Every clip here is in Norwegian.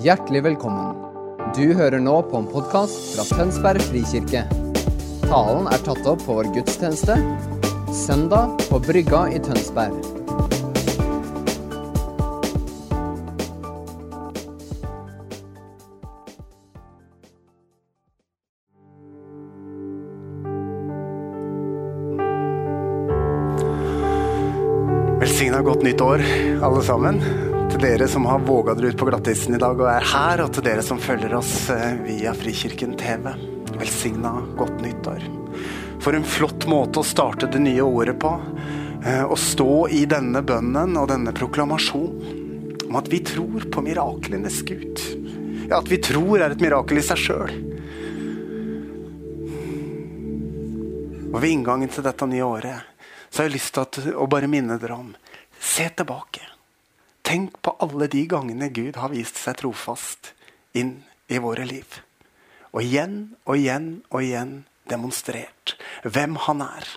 Hjertelig velkommen. Du hører nå på en podkast fra Tønsberg frikirke. Talen er tatt opp på vår gudstjeneste søndag på Brygga i Tønsberg. Velsigna godt nytt år, alle sammen. Til dere som har våga dere ut på glattisen i dag og er her, og til dere som følger oss eh, via Frikirken TV. Velsigna godt nyttår. For en flott måte å starte det nye året på. eh, Å stå i denne bønnen og denne proklamasjonen om at vi tror på miraklenes Gud. Ja, at vi tror er et mirakel i seg sjøl. Og ved inngangen til dette nye året så har jeg lyst til å bare minne dere om Se tilbake. Tenk på alle de gangene Gud har vist seg trofast inn i våre liv. Og igjen og igjen og igjen demonstrert hvem han er.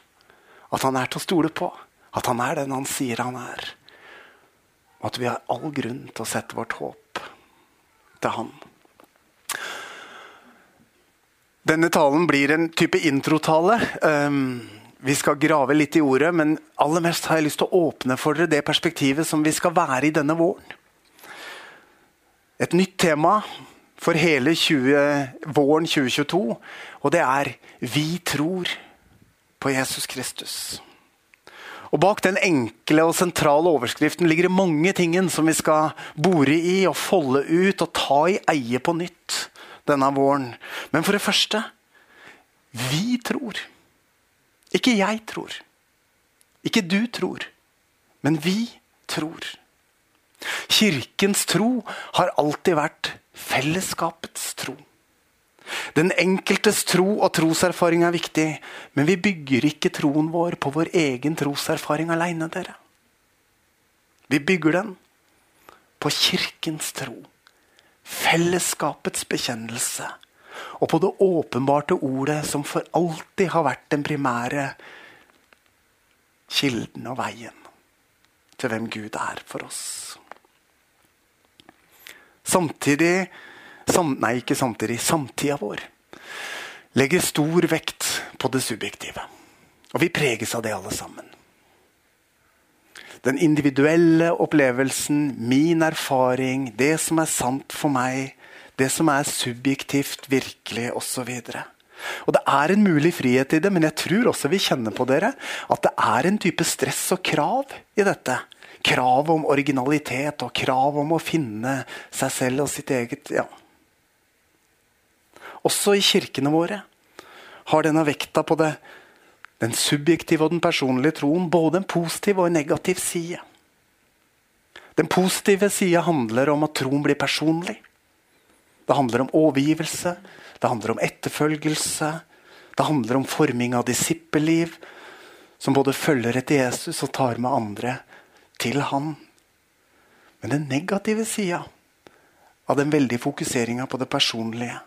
At han er til å stole på. At han er den han sier han er. Og at vi har all grunn til å sette vårt håp til han. Denne talen blir en type introtale. Um, vi skal grave litt i ordet, men aller mest har jeg lyst til å åpne for dere det perspektivet som vi skal være i denne våren. Et nytt tema for hele 20, våren 2022, og det er 'Vi tror på Jesus Kristus'. Og Bak den enkle og sentrale overskriften ligger det mange ting som vi skal bore i og folde ut og ta i eie på nytt denne våren. Men for det første vi tror. Ikke jeg tror. Ikke du tror. Men vi tror. Kirkens tro har alltid vært fellesskapets tro. Den enkeltes tro og troserfaring er viktig, men vi bygger ikke troen vår på vår egen troserfaring alene, dere. Vi bygger den på kirkens tro. Fellesskapets bekjennelse. Og på det åpenbarte ordet som for alltid har vært den primære kilden og veien til hvem Gud er for oss. Samtidig sam, Nei, ikke samtidig. Samtida vår legger stor vekt på det subjektive. Og vi preges av det, alle sammen. Den individuelle opplevelsen, min erfaring, det som er sant for meg, det som er subjektivt, virkelig osv. Og Det er en mulig frihet i det, men jeg tror også vi kjenner på dere at det er en type stress og krav i dette. Krav om originalitet og krav om å finne seg selv og sitt eget ja. Også i kirkene våre har denne vekta på det, den subjektive og den personlige troen både en positiv og en negativ side. Den positive sida handler om at troen blir personlig. Det handler om overgivelse, det handler om etterfølgelse. Det handler om forming av disippelliv, som både følger etter Jesus og tar med andre til han. Men den negative sida av den veldige fokuseringa på det personlige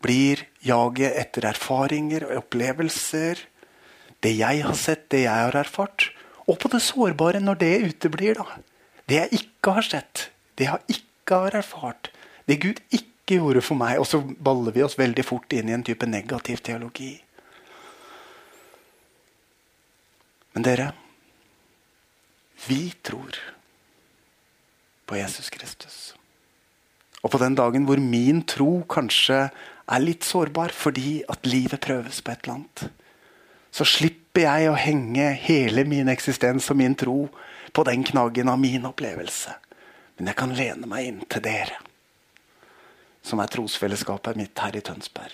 blir jaget etter erfaringer og opplevelser. Det jeg har sett, det jeg har erfart. Og på det sårbare når det uteblir. da. Det jeg ikke har sett, det jeg ikke har erfart. Det Gud ikke gjorde for meg. Og så baller vi oss veldig fort inn i en type negativ teologi. Men dere, vi tror på Jesus Kristus. Og på den dagen hvor min tro kanskje er litt sårbar fordi at livet prøves på et eller annet, så slipper jeg å henge hele min eksistens og min tro på den knaggen av min opplevelse. Men jeg kan lene meg inn til dere, som er trosfellesskapet mitt her i Tønsberg.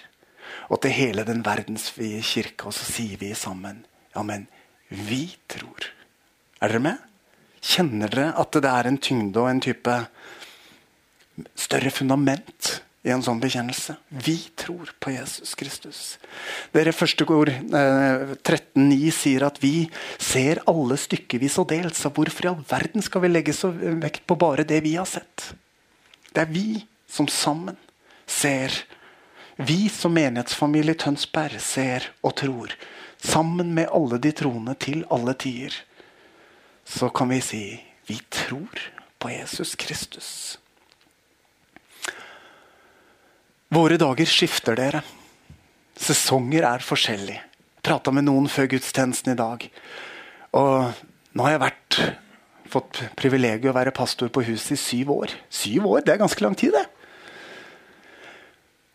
Og til hele den verdensvide kirke, og så sier vi sammen Ja, men vi tror. Er dere med? Kjenner dere at det er en tyngde og en type større fundament i en sånn bekjennelse? Vi tror på Jesus Kristus. Dere første ord eh, 13,9 sier at vi ser alle stykkevis og delt. Så hvorfor i all verden skal vi legge så vekt på bare det vi har sett? Det er vi som sammen ser. Vi som menighetsfamilie Tønsberg ser og tror. Sammen med alle de troende til alle tider. Så kan vi si vi tror på Jesus Kristus. Våre dager skifter, dere. Sesonger er forskjellige. Prata med noen før gudstjenesten i dag. Og nå har jeg vært, fått privilegiet å være pastor på huset i syv år. Syv år, det er ganske lang tid, det.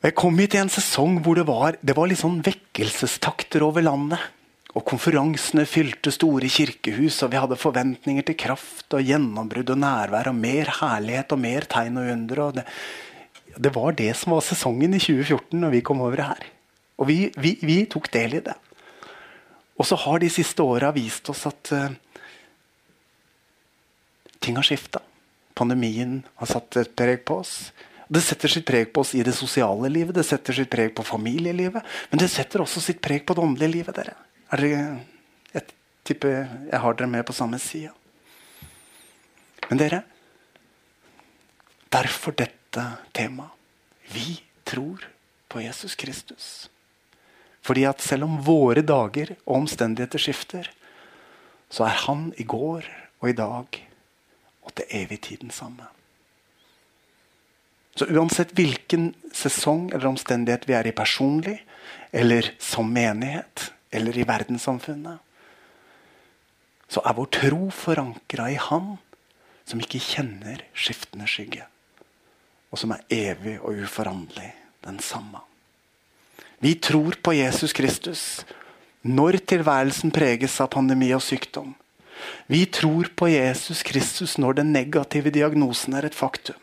Jeg kom hit i en sesong hvor det var, det var litt sånn vekkelsestakter over landet. Og Konferansene fylte store kirkehus, og vi hadde forventninger til kraft og gjennombrudd og nærvær og mer herlighet og mer tegn og under. Og det, det, var det som var sesongen i 2014 når vi kom over her. Og vi, vi, vi tok del i det. Og så har de siste åra vist oss at uh, ting har skifta. Pandemien har satt et preg på oss. Det setter sitt preg på oss i det sosiale livet, det setter sitt preg på familielivet. Men det setter også sitt preg på det åndelige livet. dere. Er dere, jeg tipper jeg har dere med på samme side. Men dere Derfor dette temaet. Vi tror på Jesus Kristus. Fordi at selv om våre dager og omstendigheter skifter, så er han i går og i dag og til evig tid den samme. Så uansett hvilken sesong eller omstendighet vi er i personlig, eller som menighet, eller i verdenssamfunnet, så er vår tro forankra i Han som ikke kjenner skiftende skygge, og som er evig og uforanderlig den samme. Vi tror på Jesus Kristus når tilværelsen preges av pandemi og sykdom. Vi tror på Jesus Kristus når den negative diagnosen er et faktum.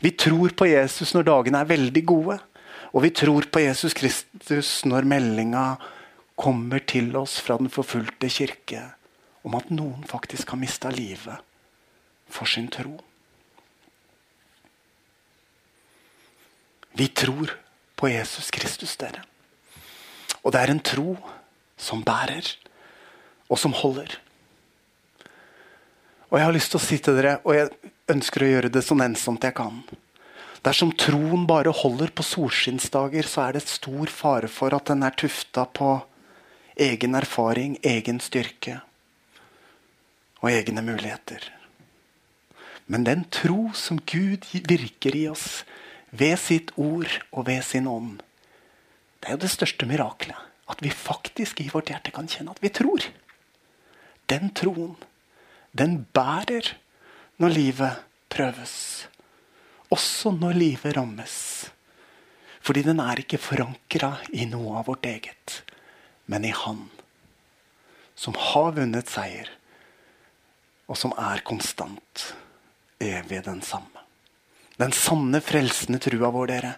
Vi tror på Jesus når dagene er veldig gode. Og vi tror på Jesus Kristus når meldinga kommer til oss fra den forfulgte kirke om at noen faktisk har mista livet for sin tro. Vi tror på Jesus Kristus, dere. Og det er en tro som bærer, og som holder. Og jeg har lyst til å si til dere, og jeg ønsker å gjøre det så nennsomt jeg kan Dersom troen bare holder på solskinnsdager, så er det stor fare for at den er tufta på egen erfaring, egen styrke og egne muligheter. Men den tro som Gud virker i oss ved sitt ord og ved sin ånd, det er jo det største miraklet. At vi faktisk i vårt hjerte kan kjenne at vi tror. Den troen den bærer når livet prøves. Også når livet rammes. Fordi den er ikke forankra i noe av vårt eget, men i Han. Som har vunnet seier, og som er konstant. Evig den samme. Den sanne, frelsende trua vår, dere,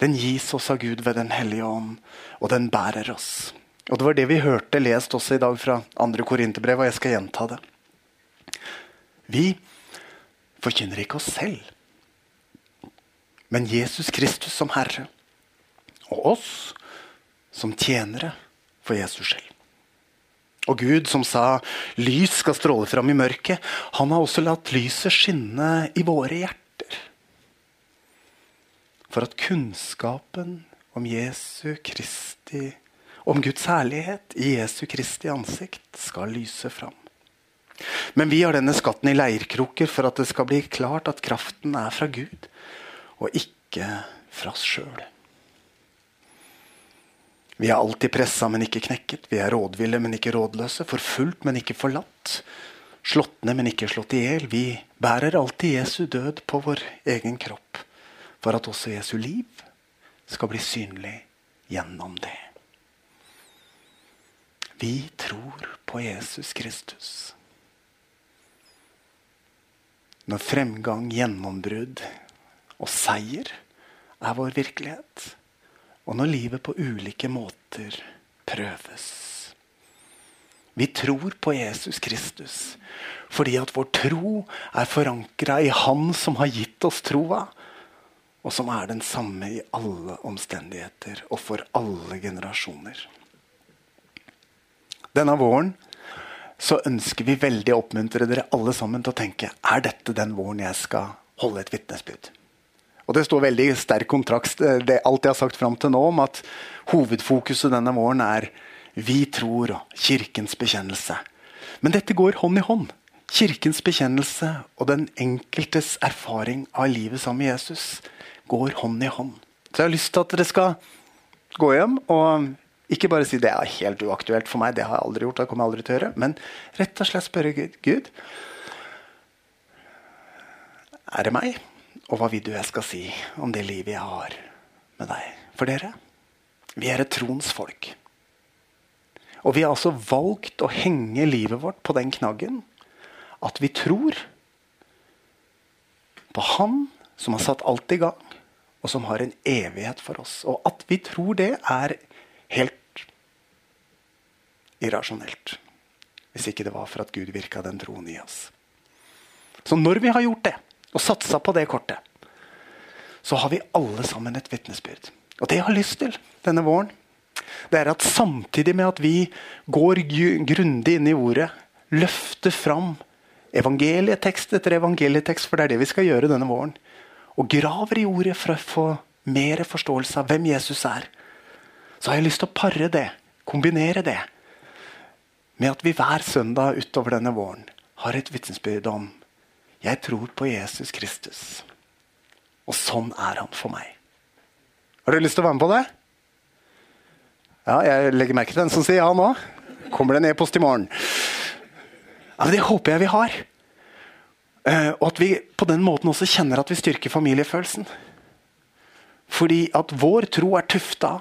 den gis oss av Gud ved Den hellige ånd, og den bærer oss. Og Det var det vi hørte lest også i dag fra andre Korinterbrev, og jeg skal gjenta det. Vi forkynner ikke oss selv, men Jesus Kristus som Herre. Og oss som tjenere for Jesus selv. Og Gud som sa lys skal stråle fram i mørket, han har også latt lyset skinne i våre hjerter. For at kunnskapen om Jesu Kristi, om Guds herlighet i Jesu Kristi ansikt skal lyse fram. Men vi har denne skatten i leirkroker for at det skal bli klart at kraften er fra Gud, og ikke fra oss sjøl. Vi er alltid pressa, men ikke knekket. Vi er rådville, men ikke rådløse. Forfulgt, men ikke forlatt. Slått ned, men ikke slått i hjel. Vi bærer alltid Jesu død på vår egen kropp, for at også Jesu liv skal bli synlig gjennom det. Vi tror på Jesus Kristus. Når fremgang, gjennombrudd og seier er vår virkelighet. Og når livet på ulike måter prøves. Vi tror på Jesus Kristus fordi at vår tro er forankra i Han som har gitt oss troa, og som er den samme i alle omstendigheter og for alle generasjoner. Denne våren så ønsker vi veldig å oppmuntre dere alle sammen til å tenke er dette den våren jeg skal holde et vitnesbyrd. Og Det står veldig sterk kontrakt det alt jeg har sagt fram til nå, om at hovedfokuset denne våren er vi tror og Kirkens bekjennelse. Men dette går hånd i hånd. Kirkens bekjennelse og den enkeltes erfaring av livet sammen med Jesus går hånd i hånd. Så jeg har lyst til at dere skal gå hjem og ikke bare si det er helt uaktuelt for meg, det har jeg aldri gjort, det kommer jeg aldri til å gjøre. Men rett og slett spørre Gud, Gud er det meg? Og hva vil du jeg skal si om det livet jeg har med deg? For dere, vi er et troens folk. Og vi har altså valgt å henge livet vårt på den knaggen at vi tror på Han som har satt alt i gang, og som har en evighet for oss. Og at vi tror det, er helt irrasjonelt. Hvis ikke det var for at Gud virka den troen i oss. Så når vi har gjort det, og satsa på det kortet, så har vi alle sammen et vitnesbyrd. Og det jeg har lyst til denne våren, det er at samtidig med at vi går grundig inn i ordet, løfter fram evangelietekst etter evangelietekst, for det er det vi skal gjøre denne våren, og graver i ordet for å få mer forståelse av hvem Jesus er, så har jeg lyst til å pare det, kombinere det, med at vi hver søndag utover denne våren har et vitnesbyrd om jeg tror på Jesus Kristus. Og sånn er han for meg. Har du lyst til å være med på det? Ja, jeg legger merke til den som sier ja nå. Kommer det en e-post i morgen? Ja, men Det håper jeg vi har. Uh, og at vi på den måten også kjenner at vi styrker familiefølelsen. Fordi at vår tro er tufta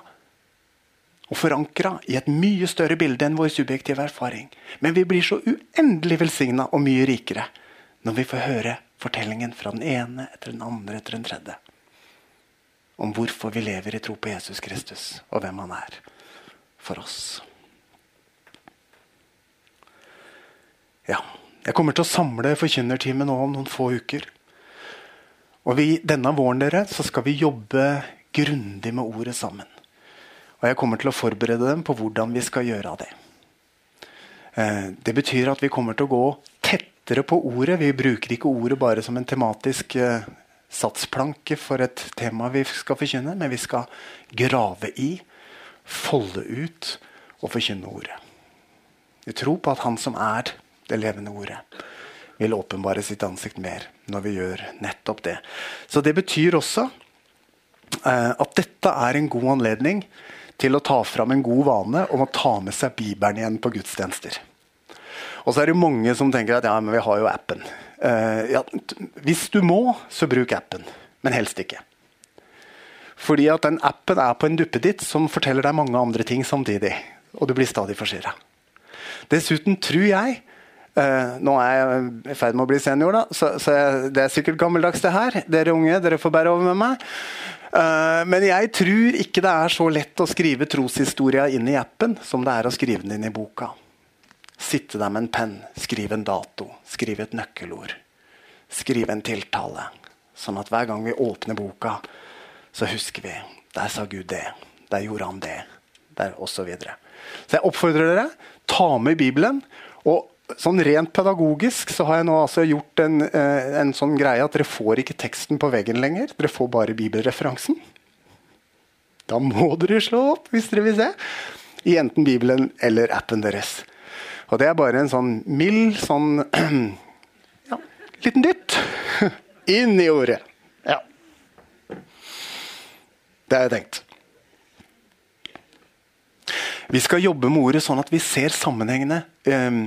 og forankra i et mye større bilde enn vår subjektive erfaring. Men vi blir så uendelig velsigna og mye rikere når vi får høre fortellingen fra den ene etter den andre etter den tredje. Om hvorfor vi lever i tro på Jesus Kristus, og hvem han er for oss. Ja, jeg kommer til å samle forkynnerteamet nå om noen få uker. Og vi, Denne våren dere, så skal vi jobbe grundig med ordet sammen. Og jeg kommer til å forberede dem på hvordan vi skal gjøre det. Eh, det betyr at vi kommer til å gå tettere på ordet. Vi bruker ikke ordet bare som en tematisk eh, satsplanke for et tema vi skal forkynne, men vi skal grave i, folde ut og forkynne ordet. Vi tror på at Han som er det levende ordet, vil åpenbare sitt ansikt mer når vi gjør nettopp det. Så det betyr også eh, at dette er en god anledning til å ta fram en god vane om å ta med seg Bibelen igjen på gudstjenester. Og så er det mange som tenker at ja, men vi har jo appen. Uh, ja, hvis du må, så bruk appen. Men helst ikke. Fordi at den appen er på en duppeditt som forteller deg mange andre ting samtidig. Og du blir stadig forstyrra. Dessuten tror jeg uh, Nå er jeg i ferd med å bli senior, da, så, så det er sikkert gammeldags, det her. Dere unge, dere får bære over med meg. Uh, men jeg tror ikke det er så lett å skrive troshistoria inn i appen som det er å skrive den inn i boka. Sitte der med en penn, skrive en dato, skrive et nøkkelord. Skrive en tiltale. Sånn at hver gang vi åpner boka, så husker vi der sa Gud det. Der gjorde han det. Der osv. Så, videre. så jeg oppfordrer dere. Ta med Bibelen. Og sånn rent pedagogisk så har jeg nå altså gjort en, eh, en sånn greie at dere får ikke teksten på veggen lenger. Dere får bare bibelreferansen. Da må dere slå opp hvis dere vil se. I enten Bibelen eller appen deres. Og det er bare en sånn mild sånn ja, liten dytt inn i ordet. Ja. Det har jeg tenkt. Vi skal jobbe med ordet sånn at vi ser sammenhengene. Um,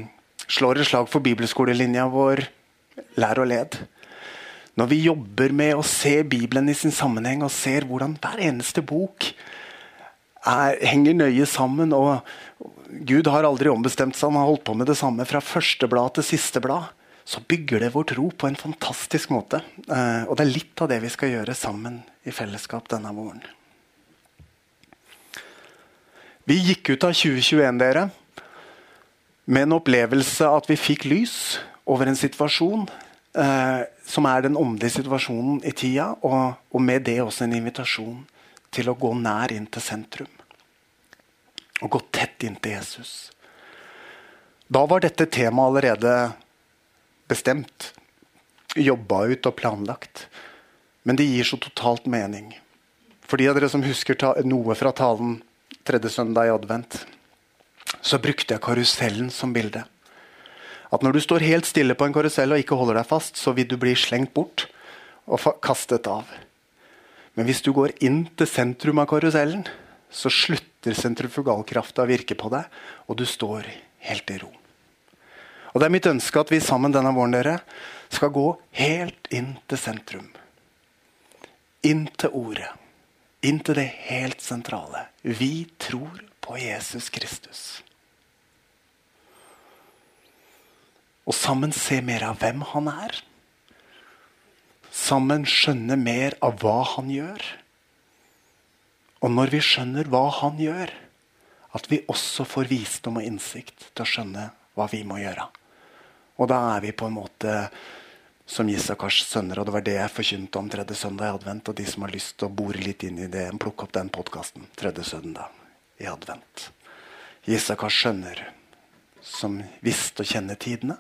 slår et slag for bibelskolelinja vår. Lær og led. Når vi jobber med å se Bibelen i sin sammenheng og ser hvordan hver eneste bok er, henger nøye sammen og, Gud har aldri ombestemt seg. Han har holdt på med det samme fra første blad til siste blad. Så bygger det vår tro på en fantastisk måte. Eh, og det er litt av det vi skal gjøre sammen i fellesskap denne våren. Vi gikk ut av 2021 dere, med en opplevelse at vi fikk lys over en situasjon eh, som er den åndelige situasjonen i tida, og, og med det også en invitasjon til å gå nær inn til sentrum og gå tett inn til Jesus. Da var dette temaet allerede bestemt, jobba ut og planlagt. Men det gir så totalt mening. For de av dere som husker noe fra talen tredje søndag i advent, så brukte jeg karusellen som bilde. At når du står helt stille på en karusell og ikke holder deg fast, så vil du bli slengt bort og kastet av. Men hvis du går inn til sentrum av karusellen, så slutter sentrifugalkrafta å virke på deg, og du står helt i ro. Og Det er mitt ønske at vi sammen denne våren dere, skal gå helt inn til sentrum. Inn til ordet. Inn til det helt sentrale. Vi tror på Jesus Kristus. Og sammen se mer av hvem han er. Sammen skjønne mer av hva han gjør. Og når vi skjønner hva han gjør, at vi også får visdom og innsikt til å skjønne hva vi må gjøre. Og da er vi på en måte som Isakars sønner, og det var det jeg forkynte om tredje søndag i advent. Og de som har lyst til å bore litt inn i det, plukk opp den podkasten tredje søndag i advent. Isakars sønner som visste å kjenne tidene,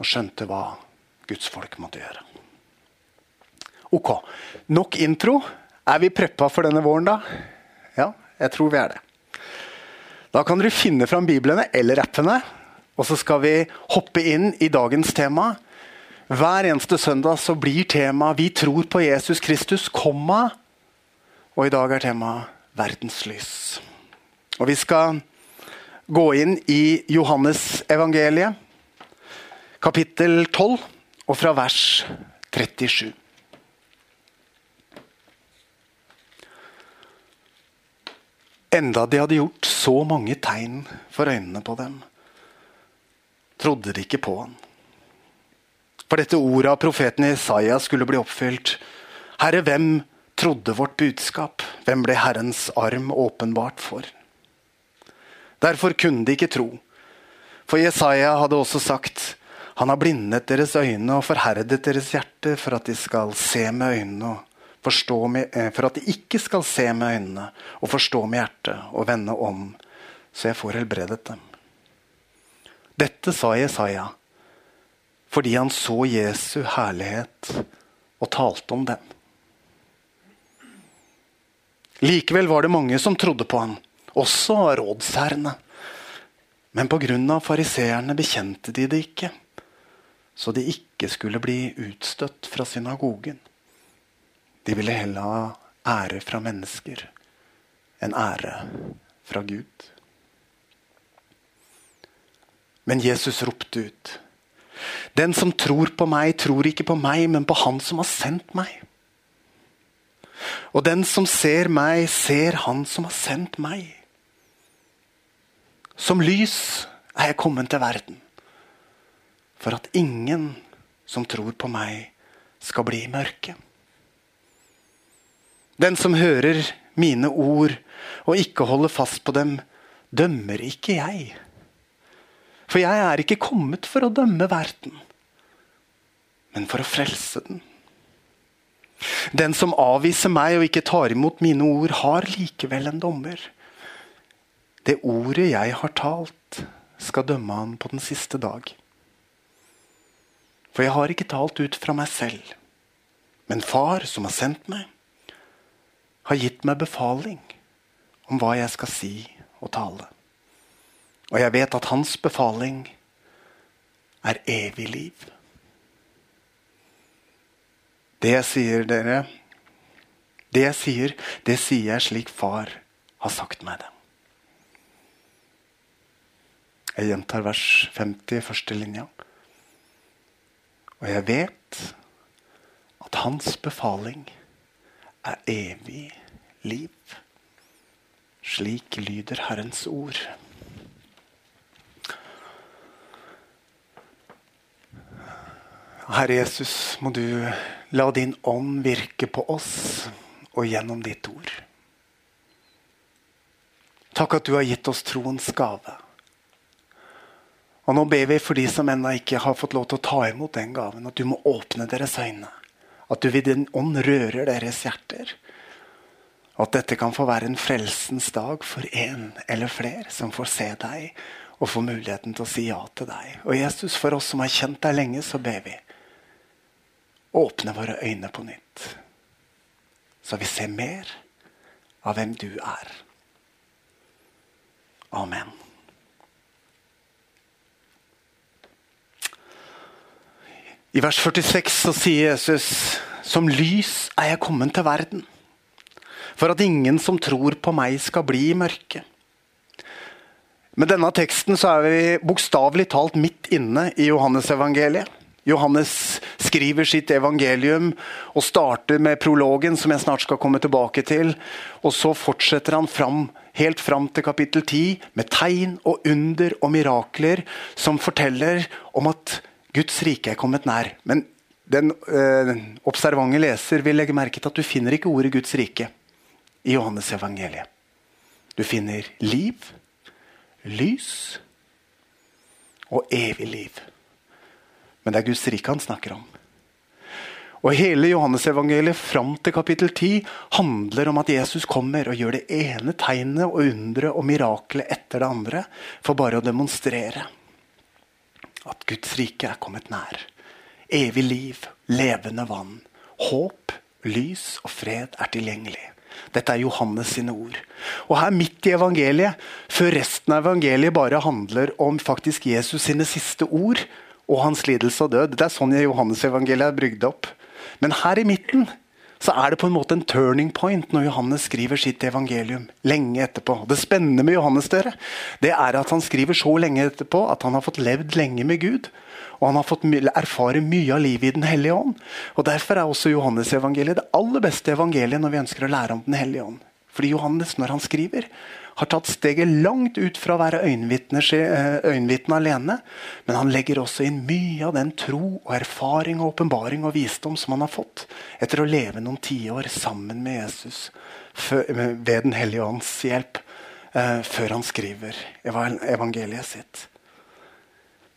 og skjønte hva Guds folk måtte gjøre. Ok, nok intro. Er vi preppa for denne våren, da? Ja, jeg tror vi er det. Da kan dere finne fram biblene eller appene, og så skal vi hoppe inn i dagens tema. Hver eneste søndag så blir temaet 'Vi tror på Jesus Kristus', komma. Og i dag er temaet 'Verdens lys'. Og vi skal gå inn i Johannes evangeliet, kapittel 12, og fra vers 37. Enda de hadde gjort så mange tegn for øynene på dem, trodde de ikke på han. For dette ordet av profeten Isaiah skulle bli oppfylt. Herre, hvem trodde vårt budskap? Hvem ble Herrens arm åpenbart for? Derfor kunne de ikke tro. For Jesaja hadde også sagt, han har blindet deres øyne og forherdet deres hjerte for at de skal se med øynene med, eh, for at de ikke skal se med øynene og forstå med hjertet og vende om, så jeg får helbredet dem. Dette sa Jesaja fordi han så Jesu herlighet og talte om den. Likevel var det mange som trodde på han, også rådsherrene. Men pga. fariseerne bekjente de det ikke, så de ikke skulle bli utstøtt fra synagogen. De ville heller ha ære fra mennesker enn ære fra Gud. Men Jesus ropte ut. Den som tror på meg, tror ikke på meg, men på Han som har sendt meg. Og den som ser meg, ser Han som har sendt meg. Som lys er jeg kommet til verden, for at ingen som tror på meg, skal bli i mørket. Den som hører mine ord og ikke holder fast på dem, dømmer ikke jeg. For jeg er ikke kommet for å dømme verden, men for å frelse den. Den som avviser meg og ikke tar imot mine ord, har likevel en dommer. Det ordet jeg har talt, skal dømme han på den siste dag. For jeg har ikke talt ut fra meg selv, men Far som har sendt meg har gitt meg befaling om hva jeg skal si og tale. Og jeg vet at hans befaling er evig liv. Det jeg sier dere, det jeg sier, det sier jeg slik far har sagt meg det. Jeg gjentar vers 50, første linja. Og jeg vet at hans befaling er evig liv. Slik lyder Herrens ord. Herre Jesus, må du la din ånd virke på oss og gjennom ditt ord. Takk at du har gitt oss troens gave. Og Nå ber vi for de som ennå ikke har fått lov til å ta imot den gaven, at du må åpne deres øyne. At du ved din ånd rører deres hjerter. Og at dette kan få være en frelsens dag for en eller flere som får se deg og får muligheten til å si ja til deg. Og Jesus, for oss som har kjent deg lenge, så ber vi. Åpne våre øyne på nytt, så vi ser mer av hvem du er. Amen. I vers 46 så sier Jesus Som lys er jeg kommet til verden, for at ingen som tror på meg, skal bli i mørket. Med denne teksten så er vi bokstavelig talt midt inne i Johannesevangeliet. Johannes skriver sitt evangelium og starter med prologen, som jeg snart skal komme tilbake til. Og så fortsetter han fram, helt fram til kapittel 10 med tegn og under og mirakler som forteller om at Guds rike er kommet nær. Men den øh, observante leser vil legge merke til at du finner ikke ordet Guds rike i Johannes evangeliet. Du finner liv, lys og evig liv. Men det er Guds rike han snakker om. Og Hele Johannesevangeliet fram til kapittel 10 handler om at Jesus kommer og gjør det ene tegnet og underet og miraklet etter det andre for bare å demonstrere at Guds rike er kommet nær. Evig liv, levende vann, håp, lys og fred er tilgjengelig. Dette er Johannes sine ord. Og her midt i evangeliet, før resten av evangeliet bare handler om faktisk Jesus sine siste ord og hans lidelse og død. Det er sånn Johannes evangeliet er brygd opp. Men her i midten så er det på en måte en turning point når Johannes skriver sitt evangelium. lenge etterpå. Det spennende med Johannes dere, det er at han skriver så lenge etterpå at han har fått levd lenge med Gud. Og han har fått erfare mye av livet i Den hellige ånd. Og Derfor er også Johannes-evangeliet det aller beste evangeliet når vi ønsker å lære om Den hellige ånd. Fordi Johannes, når han skriver, har tatt steget langt ut fra å være eh, øyenvitne alene. Men han legger også inn mye av den tro og erfaring og åpenbaring og visdom som han har fått etter å leve noen tiår sammen med Jesus ved Den hellige ånds hjelp, eh, før han skriver evangeliet sitt.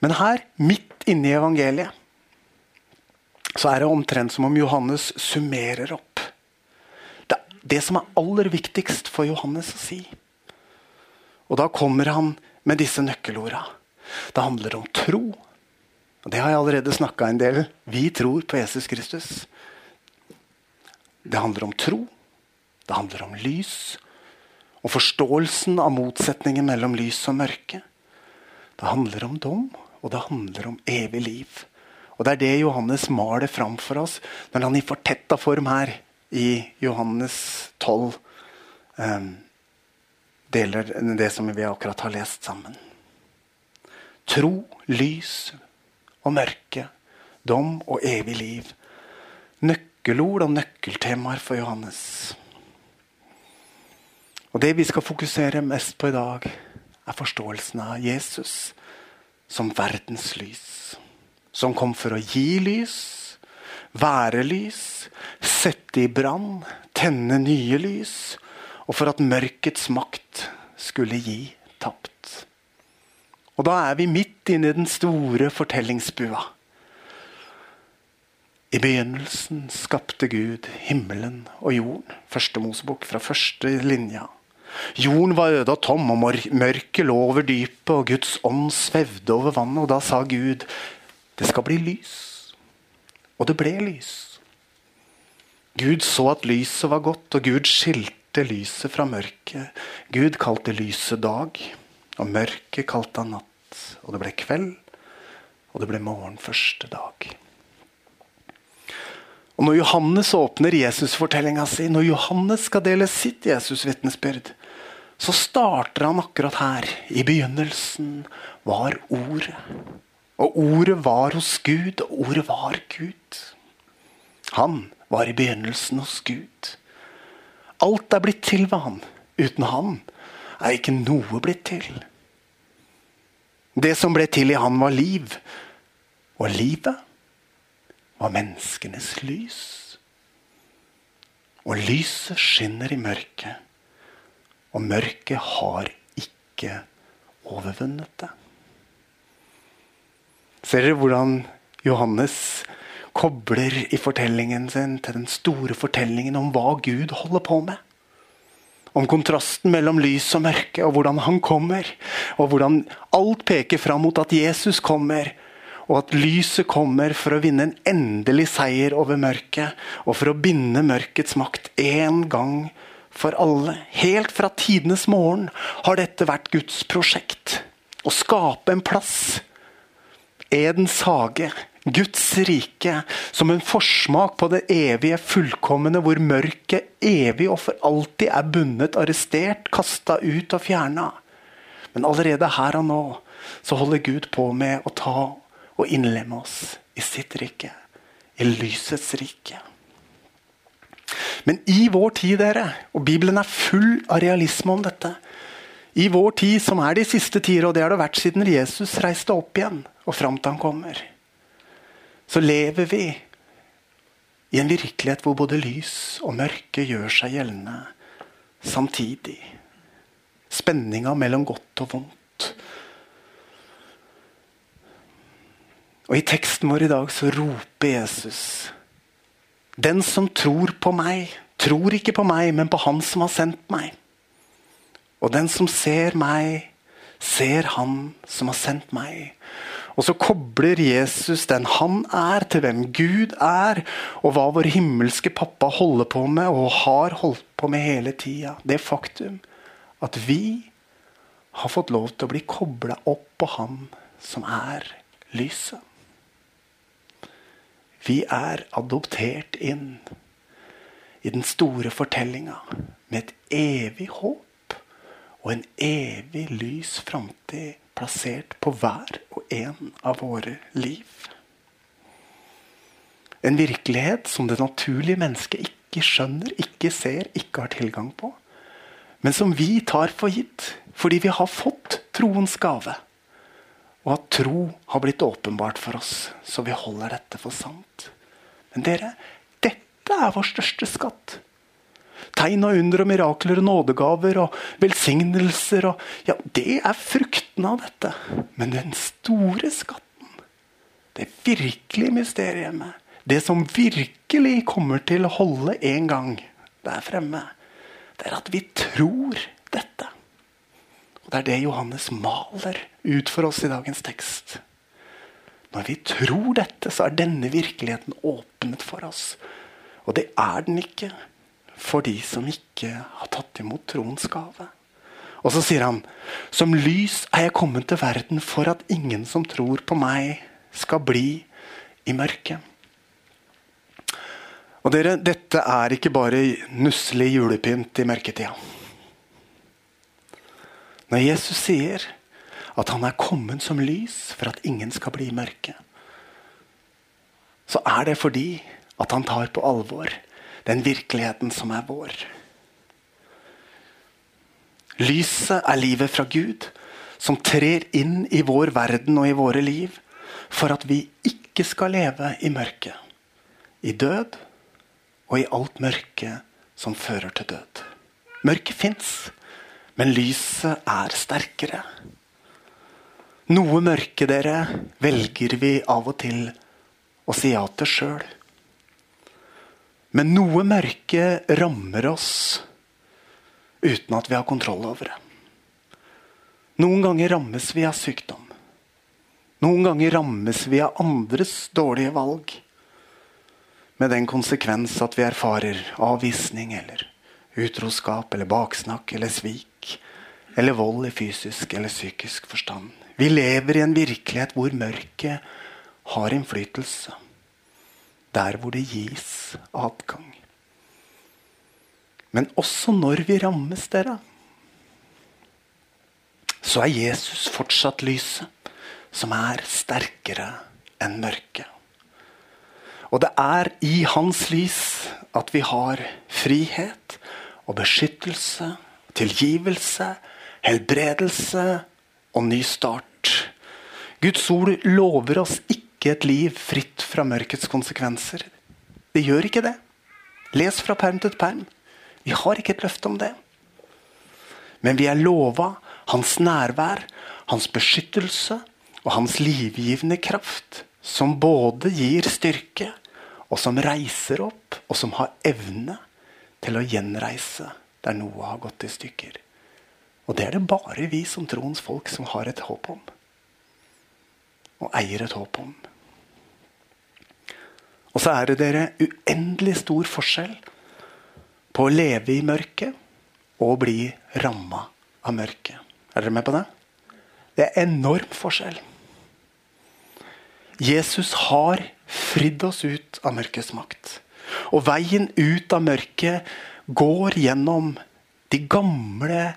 Men her, midt inne i evangeliet, så er det omtrent som om Johannes summerer opp det, som er aller viktigst for Johannes å si. Og da kommer han med disse nøkkelorda. Det handler om tro. Og Det har jeg allerede snakka en del. Vi tror på Jesus Kristus. Det handler om tro. Det handler om lys. Og forståelsen av motsetningen mellom lys og mørke. Det handler om dom, og det handler om evig liv. Og Det er det Johannes maler fram for oss når han i fortetta form her i Johannes 12 um, deler det som vi akkurat har lest sammen. Tro, lys og mørke, dom og evig liv. Nøkkelord og nøkkeltemaer for Johannes. Og Det vi skal fokusere mest på i dag, er forståelsen av Jesus som verdens lys. Som kom for å gi lys, være lys, sette i brann, tenne nye lys og for at mørkets makt skulle gi tapt. Og da er vi midt inne i den store fortellingsbua. I begynnelsen skapte Gud himmelen og jorden. Første Mosebok fra første linja. Jorden var øde og tom, og mørket lå over dypet, og Guds ånd svevde over vannet. Og da sa Gud, det skal bli lys. Og det ble lys. Gud så at lyset var godt, og Gud skilte skilte lyset fra mørket. Gud kalte lyset dag, og mørket kalte han natt. Og det ble kveld, og det ble morgen første dag. Og Når Johannes åpner Jesusfortellinga si, når Johannes skal dele sitt Jesusvitnesbyrd, så starter han akkurat her. I begynnelsen var Ordet. Og ordet var hos Gud, og ordet var Gud. Han var i begynnelsen hos Gud. Alt er blitt til ved han. Uten han er ikke noe blitt til. Det som ble til i han, var liv. Og livet var menneskenes lys. Og lyset skinner i mørket, og mørket har ikke overvunnet det. Ser dere hvordan Johannes kobler i fortellingen sin til den store fortellingen om hva Gud holder på med. Om kontrasten mellom lys og mørke, og hvordan han kommer. Og hvordan alt peker fram mot at Jesus kommer. Og at lyset kommer for å vinne en endelig seier over mørket. Og for å binde mørkets makt én gang for alle. Helt fra tidenes morgen har dette vært Guds prosjekt. Å skape en plass Edens hage, Guds rike som en forsmak på det evige, fullkomne, hvor mørket evig og for alltid er bundet, arrestert, kasta ut og fjerna. Men allerede her og nå så holder Gud på med å ta og innlemme oss i sitt rike. I lysets rike. Men i vår tid, dere, og Bibelen er full av realisme om dette I vår tid, som er de siste tider, og det har det vært siden Jesus reiste opp igjen og fram til han kommer så lever vi i en virkelighet hvor både lys og mørke gjør seg gjeldende samtidig. Spenninga mellom godt og vondt. Og I teksten vår i dag så roper Jesus Den som tror på meg, tror ikke på meg, men på Han som har sendt meg. Og den som ser meg, ser Han som har sendt meg. Og så kobler Jesus den han er, til hvem Gud er, og hva vår himmelske pappa holder på med og har holdt på med hele tida. Det faktum at vi har fått lov til å bli kobla opp på Han som er lyset. Vi er adoptert inn i den store fortellinga med et evig håp og en evig lys framtid plassert på hver og en av våre liv. En virkelighet som det naturlige mennesket ikke skjønner, ikke ser, ikke har tilgang på. Men som vi tar for gitt fordi vi har fått troens gave. Og at tro har blitt åpenbart for oss, så vi holder dette for sant. Men dere, dette er vår største skatt. Tegn og under og mirakler og nådegaver og velsignelser. Og, ja, det er frukten av dette. Men den store skatten, det virkelige mysteriet, med, det som virkelig kommer til å holde en gang der fremme, det er at vi tror dette. Og Det er det Johannes maler ut for oss i dagens tekst. Når vi tror dette, så er denne virkeligheten åpnet for oss. Og det er den ikke for de som ikke har tatt imot troens gave. Og så sier han, som lys er jeg kommet til verden for at ingen som tror på meg, skal bli i mørket. Og dere, dette er ikke bare nusselig julepynt i mørketida. Når Jesus sier at han er kommet som lys for at ingen skal bli i mørket, så er det fordi at han tar på alvor den virkeligheten som er vår. Lyset er livet fra Gud, som trer inn i vår verden og i våre liv for at vi ikke skal leve i mørket, i død og i alt mørke som fører til død. Mørket fins, men lyset er sterkere. Noe mørke, dere, velger vi av og til å si ja til sjøl. Men noe mørke rammer oss uten at vi har kontroll over det. Noen ganger rammes vi av sykdom. Noen ganger rammes vi av andres dårlige valg. Med den konsekvens at vi erfarer avvisning eller utroskap eller baksnakk eller svik. Eller vold i fysisk eller psykisk forstand. Vi lever i en virkelighet hvor mørket har innflytelse der hvor det gis adgang. Men også når vi rammes, dere, så er Jesus fortsatt lyset, som er sterkere enn mørket. Og det er i hans lys at vi har frihet og beskyttelse, tilgivelse, helbredelse og ny start. Guds ord lover oss ikke ikke et liv fritt fra mørkets konsekvenser. Det gjør ikke det. Les fra perm til perm. Vi har ikke et løfte om det. Men vi er lova hans nærvær, hans beskyttelse og hans livgivende kraft, som både gir styrke, og som reiser opp, og som har evne til å gjenreise der noe har gått i stykker. Og det er det bare vi som troens folk som har et håp om. Og eier et håp om. Og så er det dere uendelig stor forskjell på å leve i mørket og bli ramma av mørket. Er dere med på det? Det er enorm forskjell. Jesus har fridd oss ut av mørkets makt. Og veien ut av mørket går gjennom de gamle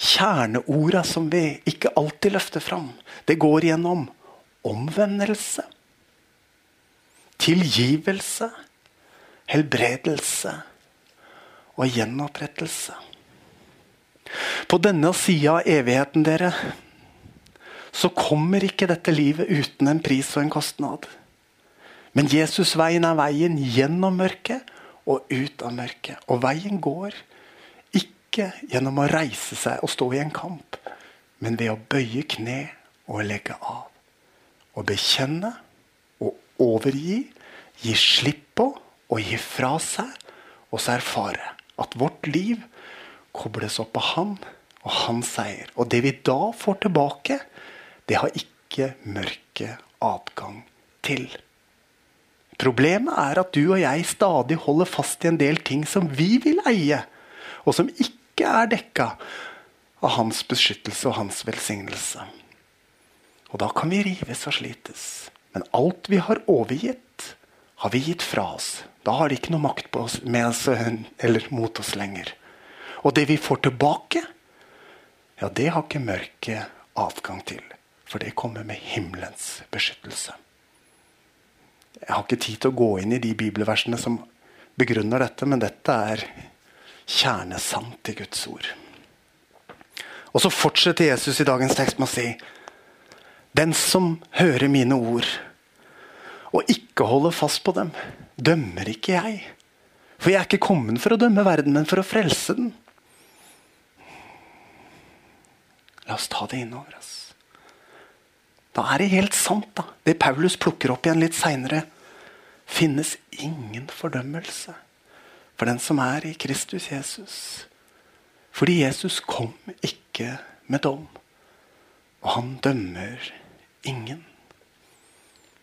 kjerneorda som vi ikke alltid løfter fram. Det går gjennom omvendelse, tilgivelse, helbredelse og gjenopprettelse. På denne sida av evigheten, dere, så kommer ikke dette livet uten en pris og en kostnad. Men Jesusveien er veien gjennom mørket og ut av mørket. Og veien går ikke gjennom å reise seg og stå i en kamp, men ved å bøye kne og legge av. Og bekjenne overgi, gi slipp på og gi fra seg, og så erfare at vårt liv kobles opp på Han og hans seier. Og det vi da får tilbake, det har ikke mørket adgang til. Problemet er at du og jeg stadig holder fast i en del ting som vi vil eie, og som ikke er dekka av hans beskyttelse og hans velsignelse. Og da kan vi rives og slites. Men alt vi har overgitt, har vi gitt fra oss. Da har de ikke noe makt på oss, med oss eller mot oss lenger. Og det vi får tilbake, ja, det har ikke mørket adgang til. For det kommer med himmelens beskyttelse. Jeg har ikke tid til å gå inn i de bibelversene som begrunner dette, men dette er kjernesant i Guds ord. Og så fortsetter Jesus i dagens tekst med å si den som hører mine ord og ikke holder fast på dem, dømmer ikke jeg. For jeg er ikke kommet for å dømme verden, men for å frelse den. La oss ta det innover oss. Da er det helt sant, da. Det Paulus plukker opp igjen litt seinere. Finnes ingen fordømmelse for den som er i Kristus Jesus. Fordi Jesus kom ikke med dom. Og han dømmer ingen.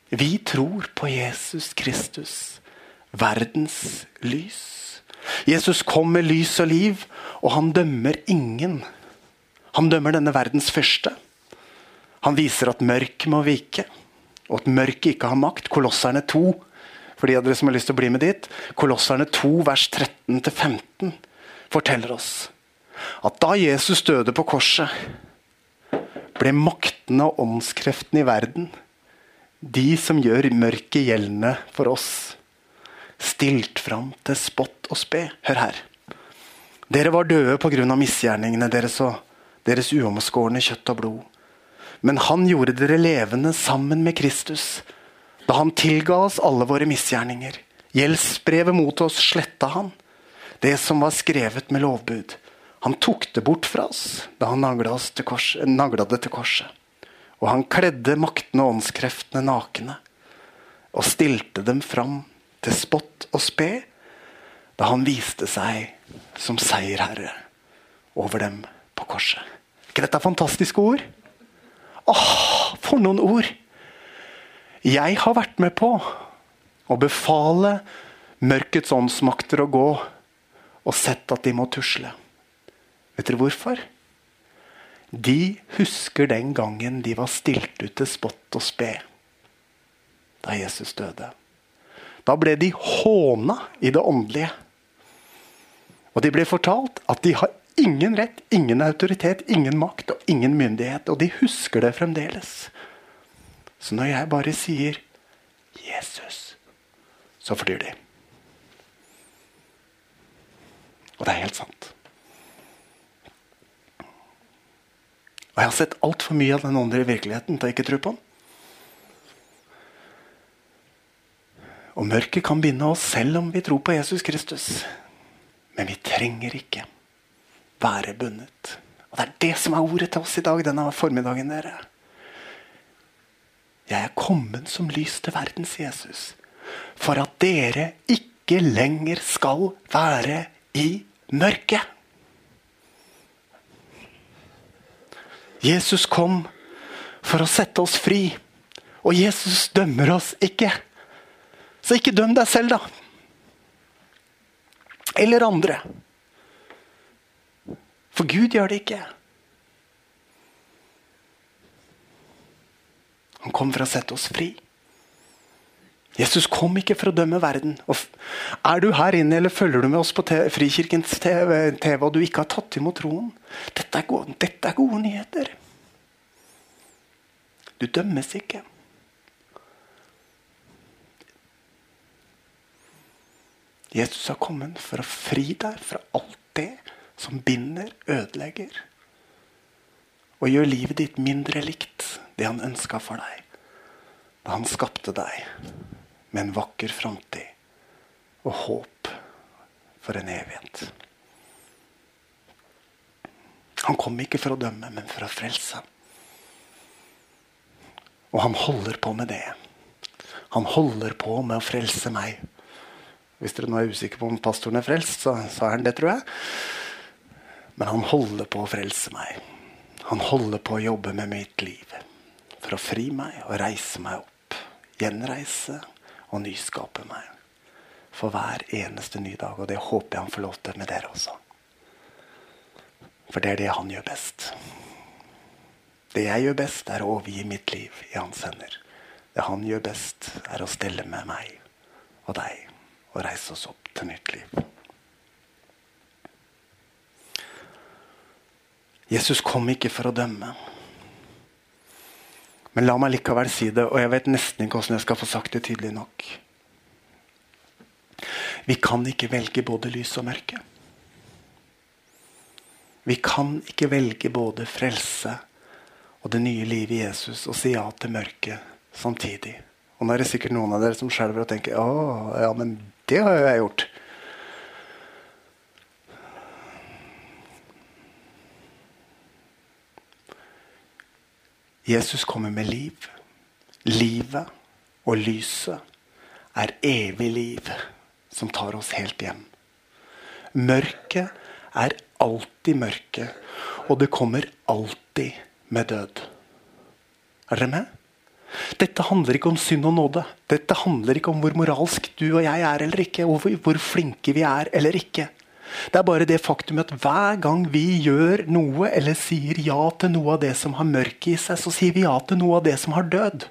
Vi tror på Jesus Kristus, verdens lys. Jesus kom med lys og liv, og han dømmer ingen. Han dømmer denne verdens første. Han viser at mørket må vike, og at mørket ikke har makt. Kolosserne 2, for de av dere som har lyst til å bli med dit. Kolosserne 2, vers 13-15 forteller oss at da Jesus døde på korset, ble maktene og åndskreftene i verden, de som gjør mørket gjeldende for oss, stilt fram til spott og spe. Hør her. Dere var døde pga. misgjerningene deres og deres uomskårne kjøtt og blod. Men han gjorde dere levende sammen med Kristus. Da han tilga oss alle våre misgjerninger. Gjeldsbrevet mot oss sletta han. Det som var skrevet med lovbud. Han tok det bort fra oss da han nagla, det til korset. Og han kledde maktene og åndskreftene nakne og stilte dem fram til spott og spe da han viste seg som seierherre over dem på korset. Ikke dette fantastiske ord? Åh, for noen ord! Jeg har vært med på å befale mørkets åndsmakter å gå og sett at de må tusle. Vet dere hvorfor? De husker den gangen de var stilt ut til spott og spe da Jesus døde. Da ble de håna i det åndelige. Og de ble fortalt at de har ingen rett, ingen autoritet, ingen makt og ingen myndighet. Og de husker det fremdeles. Så når jeg bare sier 'Jesus', så flyr de. Og det er helt sant. Og jeg har sett altfor mye av den åndelige virkeligheten til å ikke tro på den. Og mørket kan binde oss selv om vi tror på Jesus Kristus. Men vi trenger ikke være bundet. Og Det er det som er ordet til oss i dag denne formiddagen. dere. Jeg er kommet som lys til verdens Jesus. For at dere ikke lenger skal være i mørket. Jesus kom for å sette oss fri. Og Jesus dømmer oss ikke. Så ikke døm deg selv, da. Eller andre. For Gud gjør det ikke. Han kom for å sette oss fri. Jesus kom ikke for å dømme verden. Og er du her inne eller følger du med oss på TV, Frikirkens TV, TV, og du ikke har tatt imot troen? Dette er, gode, dette er gode nyheter. Du dømmes ikke. Jesus har kommet for å fri deg fra alt det som binder, ødelegger, og gjør livet ditt mindre likt det han ønska for deg da han skapte deg med en vakker framtid og håp for en evighet. Han kom ikke for å dømme, men for å frelse. Og han holder på med det. Han holder på med å frelse meg. Hvis dere nå er usikre på om pastoren er frelst, så, så er han det, tror jeg. Men han holder på å frelse meg. Han holder på å jobbe med mitt liv for å fri meg og reise meg opp. Gjenreise og nyskape meg for hver eneste ny dag. Og det håper jeg han får lov til med dere også. For det er det han gjør best. Det jeg gjør best, er å overgi mitt liv i hans hender. Det han gjør best, er å stelle med meg og deg og reise oss opp til nytt liv. Jesus kom ikke for å dømme. Men la meg likevel si det, og jeg vet nesten ikke hvordan jeg skal få sagt det tydelig nok. Vi kan ikke velge både lys og mørke. Vi kan ikke velge både frelse og det nye livet i Jesus og si ja til mørket samtidig. Og nå er det sikkert noen av dere som skjelver og tenker å, ja, men det har jo jeg gjort. Jesus kommer med liv. Livet og lyset er evig liv som tar oss helt hjem. Mørket er alltid mørke, og det kommer alltid med død. Er dere med? Dette handler ikke om synd og nåde. Dette handler ikke om hvor moralsk du og jeg er eller ikke, og hvor flinke vi er eller ikke. Det er bare det faktum at hver gang vi gjør noe eller sier ja til noe av det som har mørke i seg, så sier vi ja til noe av det som har død.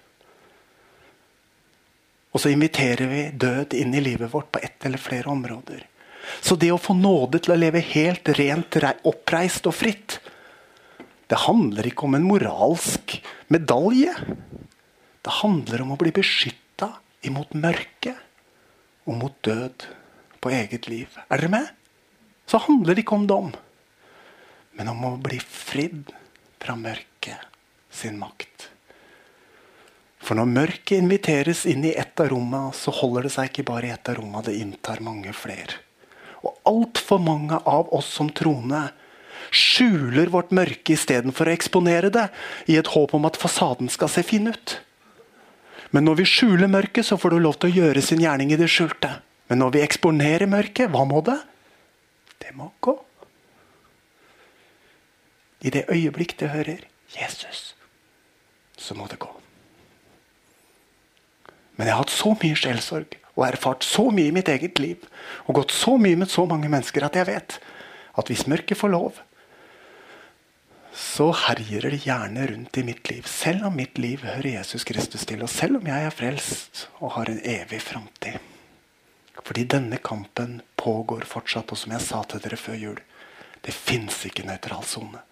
Og så inviterer vi død inn i livet vårt på ett eller flere områder. Så det å få nåde til å leve helt rent, oppreist og fritt, det handler ikke om en moralsk medalje. Det handler om å bli beskytta imot mørket og mot død på eget liv. Er dere med? Så handler det ikke om dom, men om å bli fridd fra mørket sin makt. For når mørket inviteres inn i ett av rommene, så holder det seg ikke bare i ett av rommene, det inntar mange flere. Og altfor mange av oss som troende skjuler vårt mørke istedenfor å eksponere det, i et håp om at fasaden skal se fin ut. Men når vi skjuler mørket, så får du lov til å gjøre sin gjerning i det skjulte. Men når vi eksponerer mørket, hva må det? Det må gå. I det øyeblikk det hører Jesus, så må det gå. Men jeg har hatt så mye sjelsorg og erfart så mye i mitt eget liv og gått så mye med så mange mennesker at jeg vet at hvis mørket får lov, så herjer det gjerne rundt i mitt liv. Selv om mitt liv hører Jesus Kristus til, og selv om jeg er frelst og har en evig framtid. Fordi denne kampen pågår fortsatt, og som jeg sa til dere før jul, det fins ikke nøytral sone.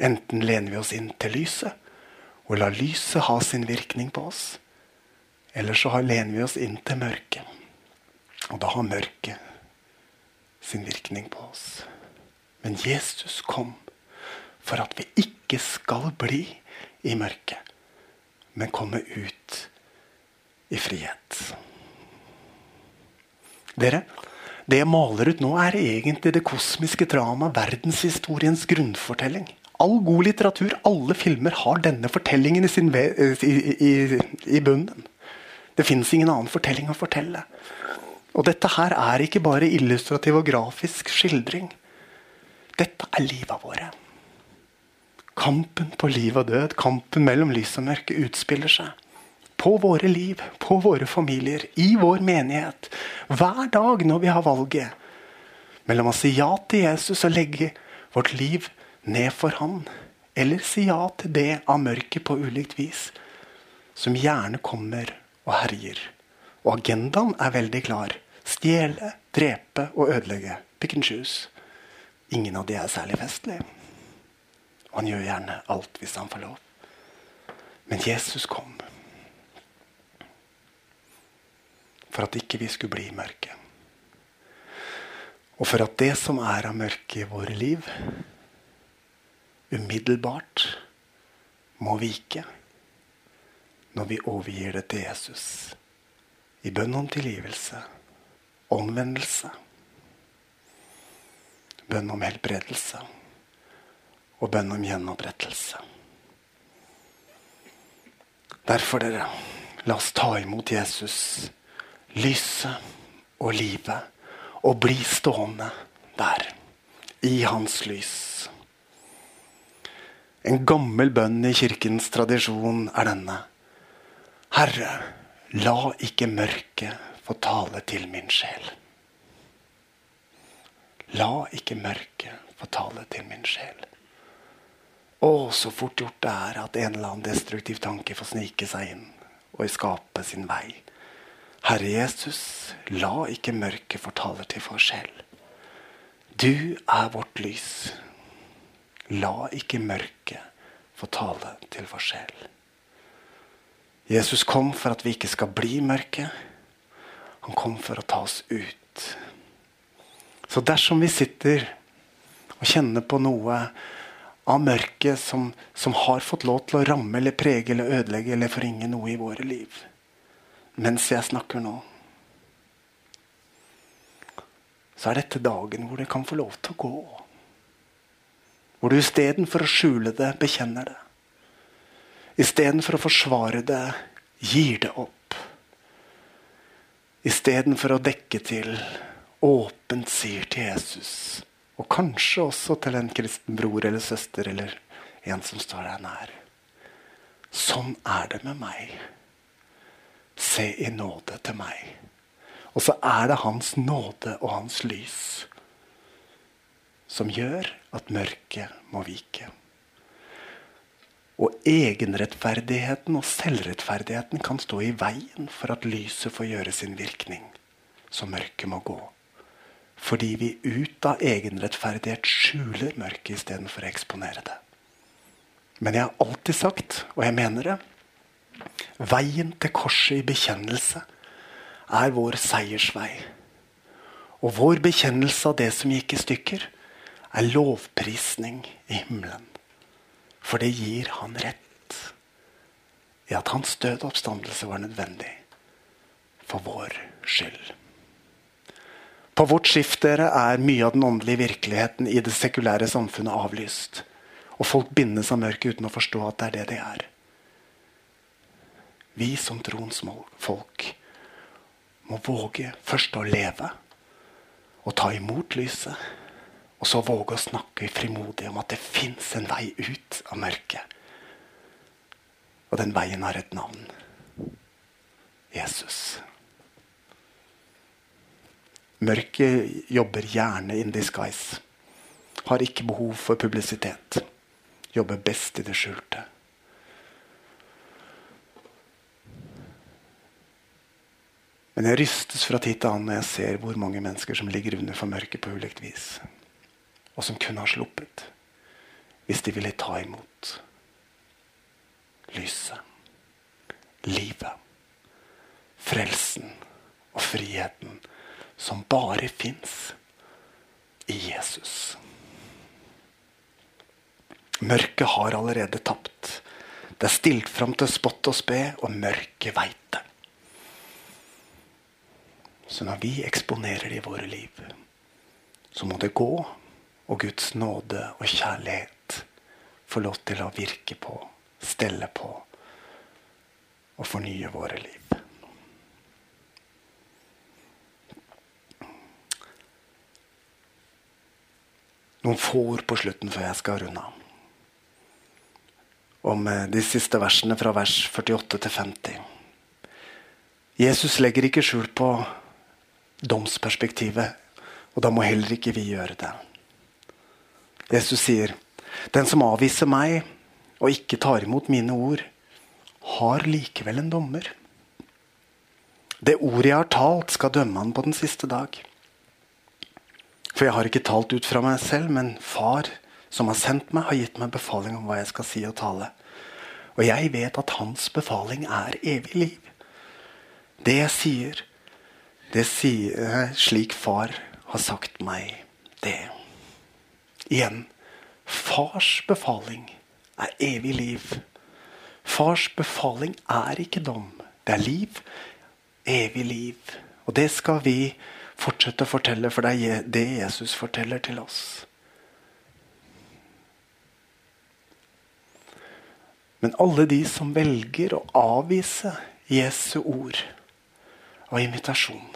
Enten lener vi oss inn til lyset og lar lyset ha sin virkning på oss, eller så lener vi oss inn til mørket. Og da har mørket sin virkning på oss. Men Jesus kom for at vi ikke skal bli i mørket, men komme ut i frihet. Dere, det jeg maler ut nå, er egentlig det kosmiske drama, verdenshistoriens grunnfortelling. All god litteratur, alle filmer, har denne fortellingen i, sin, i, i, i bunnen. Det fins ingen annen fortelling å fortelle. Og dette her er ikke bare illustrativ og grafisk skildring. Dette er livet våre. Kampen på liv og død, kampen mellom lys og mørke, utspiller seg. På våre liv, på våre familier, i vår menighet. Hver dag når vi har valget mellom å si ja til Jesus og legge vårt liv ned for Han, eller si ja til det av mørket på ulikt vis, som gjerne kommer og herjer. Og agendaen er veldig klar. Stjele, drepe og ødelegge. Pick and choose. Ingen av de er særlig festlige. Og han gjør gjerne alt hvis han får lov. Men Jesus kom for at ikke vi skulle bli mørke. Og for at det som er av mørke i våre liv, umiddelbart må vike når vi overgir det til Jesus i bønn om tilgivelse, omvendelse, bønn om helbredelse og bønn om gjenopprettelse. Derfor, dere, la oss ta imot Jesus, lyset og livet, og bli stående der, i hans lys. En gammel bønn i kirkens tradisjon er denne. Herre, la ikke mørket få tale til min sjel. La ikke mørket få tale til min sjel. Å, så fort gjort det er at en eller annen destruktiv tanke får snike seg inn og skape sin vei. Herre Jesus, la ikke mørket fortale til vår sjel. Du er vårt lys. La ikke mørket få tale til vår sjel. Jesus kom for at vi ikke skal bli mørke. Han kom for å ta oss ut. Så dersom vi sitter og kjenner på noe av mørket som, som, har fått lov til å ramme eller prege eller ødelegge eller forringe noe i våre liv. Mens jeg snakker nå. Så er dette dagen hvor det kan få lov til å gå. Hvor du istedenfor å skjule det, bekjenner det. Istedenfor å forsvare det, gir det opp. Istedenfor å dekke til, åpent sier til Jesus og kanskje også til en kristen bror eller søster eller en som står deg nær. Sånn er det med meg. Se i nåde til meg. Og så er det Hans nåde og Hans lys som gjør at mørket må vike. Og egenrettferdigheten og selvrettferdigheten kan stå i veien for at lyset får gjøre sin virkning. Så mørket må gå. Fordi vi ut av egenrettferdighet skjuler mørket istedenfor å eksponere det. Men jeg har alltid sagt, og jeg mener det, veien til korset i bekjennelse er vår seiersvei. Og vår bekjennelse av det som gikk i stykker, er lovprisning i himmelen. For det gir han rett i at hans død og oppstandelse var nødvendig for vår skyld. På vårt skift dere, er mye av den åndelige virkeligheten i det sekulære samfunnet avlyst. Og folk bindes av mørket uten å forstå at det er det de er. Vi som troens folk må våge først å leve og ta imot lyset. Og så våge å snakke frimodig om at det fins en vei ut av mørket. Og den veien har et navn. Jesus. Mørket jobber gjerne in disguise. Har ikke behov for publisitet. Jobber best i det skjulte. Men jeg rystes fra tid til annen når jeg ser hvor mange mennesker som ligger under for mørket på ulikt vis. Og som kunne ha sluppet hvis de ville ta imot lyset, livet, frelsen og friheten som bare fins i Jesus. Mørket har allerede tapt. Det er stilt fram til spott og spe, og mørket veit det. Så når vi eksponerer det i våre liv, så må det gå, og Guds nåde og kjærlighet få lov til å virke på, stelle på og fornye våre liv. noen få ord på slutten før jeg skal runde av. Om eh, de siste versene fra vers 48 til 50. Jesus legger ikke skjul på domsperspektivet, og da må heller ikke vi gjøre det. Jesus sier, 'Den som avviser meg og ikke tar imot mine ord, har likevel en dommer.' Det ordet jeg har talt, skal dømme han på den siste dag. For jeg har ikke talt ut fra meg selv, men Far, som har sendt meg, har gitt meg befaling om hva jeg skal si og tale. Og jeg vet at hans befaling er evig liv. Det jeg sier, det sier slik far har sagt meg det. Igjen fars befaling er evig liv. Fars befaling er ikke dom. Det er liv. Evig liv. Og det skal vi fortsette å fortelle, for det er det Jesus forteller til oss. Men alle de som velger å avvise Jesu ord og invitasjon,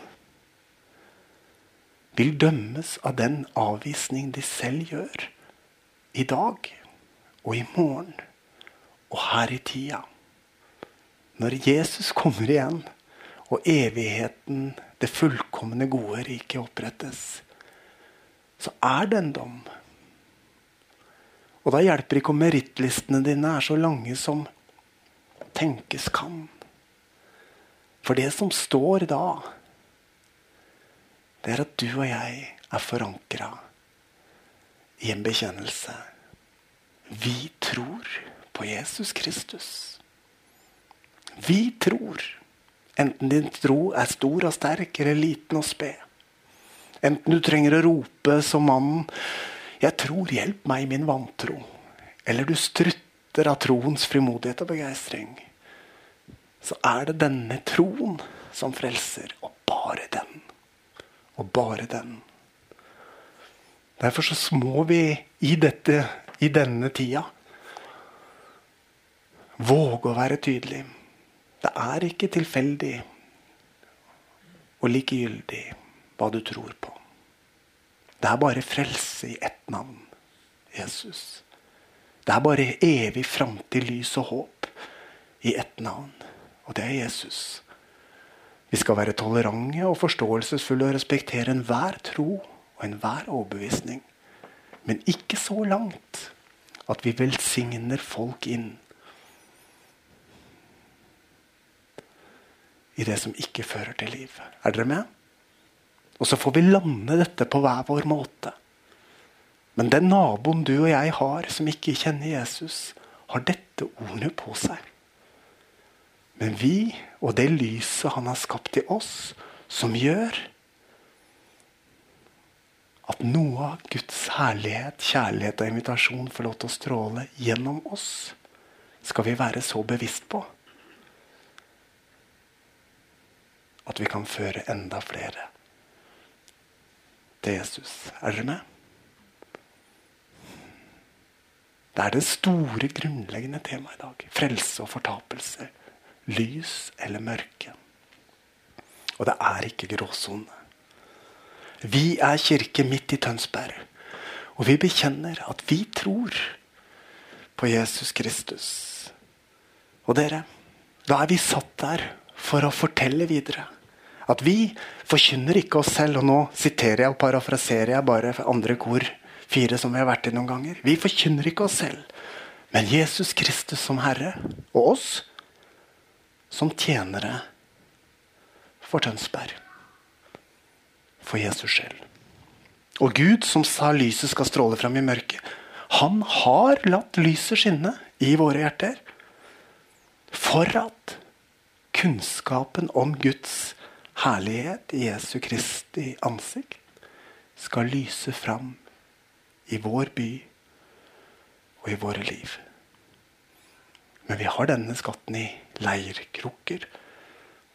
vil dømmes av den avvisning de selv gjør i dag og i morgen og her i tida. Når Jesus kommer igjen og evigheten, det fullkomne gode riket, opprettes, så er det en dom. Og da hjelper ikke om merittlistene dine er så lange som tenkes kan. For det som står da, det er at du og jeg er forankra i en bekjennelse. Vi tror på Jesus Kristus. Vi tror. Enten din tro er stor og sterk eller liten og sped. Enten du trenger å rope som mannen 'Jeg tror, hjelp meg i min vantro', eller du strutter av troens frimodighet og begeistring, så er det denne troen som frelser, og bare den. Og bare den. Derfor så må vi i, dette, i denne tida våge å være tydelig. Det er ikke tilfeldig og likegyldig hva du tror på. Det er bare frelse i ett navn Jesus. Det er bare evig framtid, lys og håp i ett navn, og det er Jesus. Vi skal være tolerante og forståelsesfulle og respektere enhver tro og enhver overbevisning. Men ikke så langt at vi velsigner folk inn i det som ikke fører til liv. Er dere med? Og så får vi lande dette på hver vår måte. Men den naboen du og jeg har, som ikke kjenner Jesus, har dette ordet på seg. Men vi og det lyset han har skapt i oss, som gjør at noe av Guds herlighet, kjærlighet og invitasjon får lov til å stråle gjennom oss, skal vi være så bevisst på at vi kan føre enda flere til Jesus. Er dere med? Det er det store, grunnleggende temaet i dag. Frelse og fortapelse. Lys eller mørke. Og det er ikke gråsone. Vi er kirke midt i Tønsberg. Og vi bekjenner at vi tror på Jesus Kristus. Og dere, da er vi satt der for å fortelle videre. At vi forkynner ikke oss selv. Og nå siterer jeg og parafraserer jeg bare andre kor fire som vi har vært i noen ganger. Vi forkynner ikke oss selv, men Jesus Kristus som Herre. Og oss som tjenere for Tønsberg. For Jesus selv. Og Gud som sa lyset skal stråle fram i mørket, han har latt lyset skinne i våre hjerter. For at kunnskapen om Guds herlighet i Jesu Kristi ansikt skal lyse fram i vår by og i våre liv. Men vi har denne skatten i leirkrukker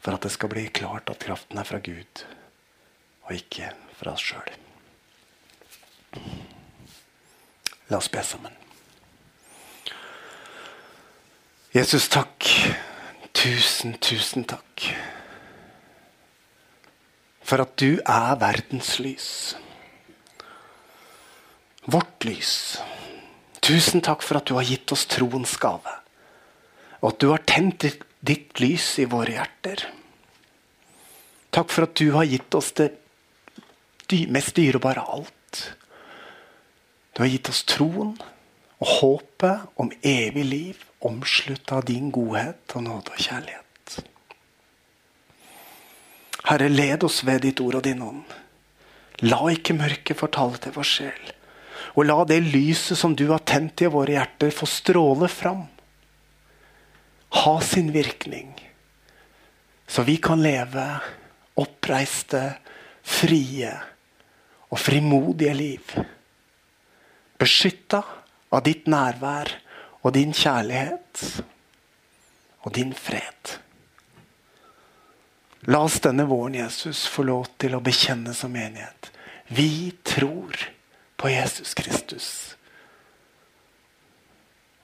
for at det skal bli klart at kraften er fra Gud og ikke fra oss sjøl. La oss be sammen. Jesus, takk. Tusen, tusen takk for at du er verdens lys. Vårt lys. Tusen takk for at du har gitt oss troens gave. Og at du har tent ditt lys i våre hjerter. Takk for at du har gitt oss det mest dyrebare av alt. Du har gitt oss troen og håpet om evig liv, omslutta av din godhet og nåde og kjærlighet. Herre, led oss ved ditt ord og din ånd. La ikke mørket fortale til vår sjel. Og la det lyset som du har tent i våre hjerter, få stråle fram. Ha sin virkning. Så vi kan leve oppreiste, frie og frimodige liv. Beskytta av ditt nærvær og din kjærlighet og din fred. La oss denne våren, Jesus, få lov til å bekjenne som menighet. Vi tror på Jesus Kristus.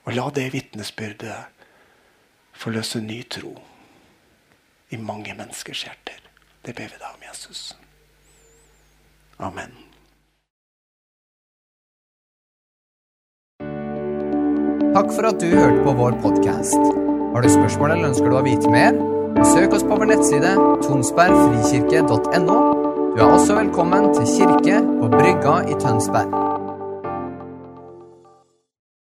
Og la det vitnesbyrdet forløse ny tro i mange menneskers hjerter. Det ber vi da om Jesus. Amen. Takk for at du hørte på vår podkast. Har du spørsmål eller ønsker du å vite mer? Søk oss på vår nettside tonsbergfrikirke.no. Du er også velkommen til kirke på Brygga i Tønsberg.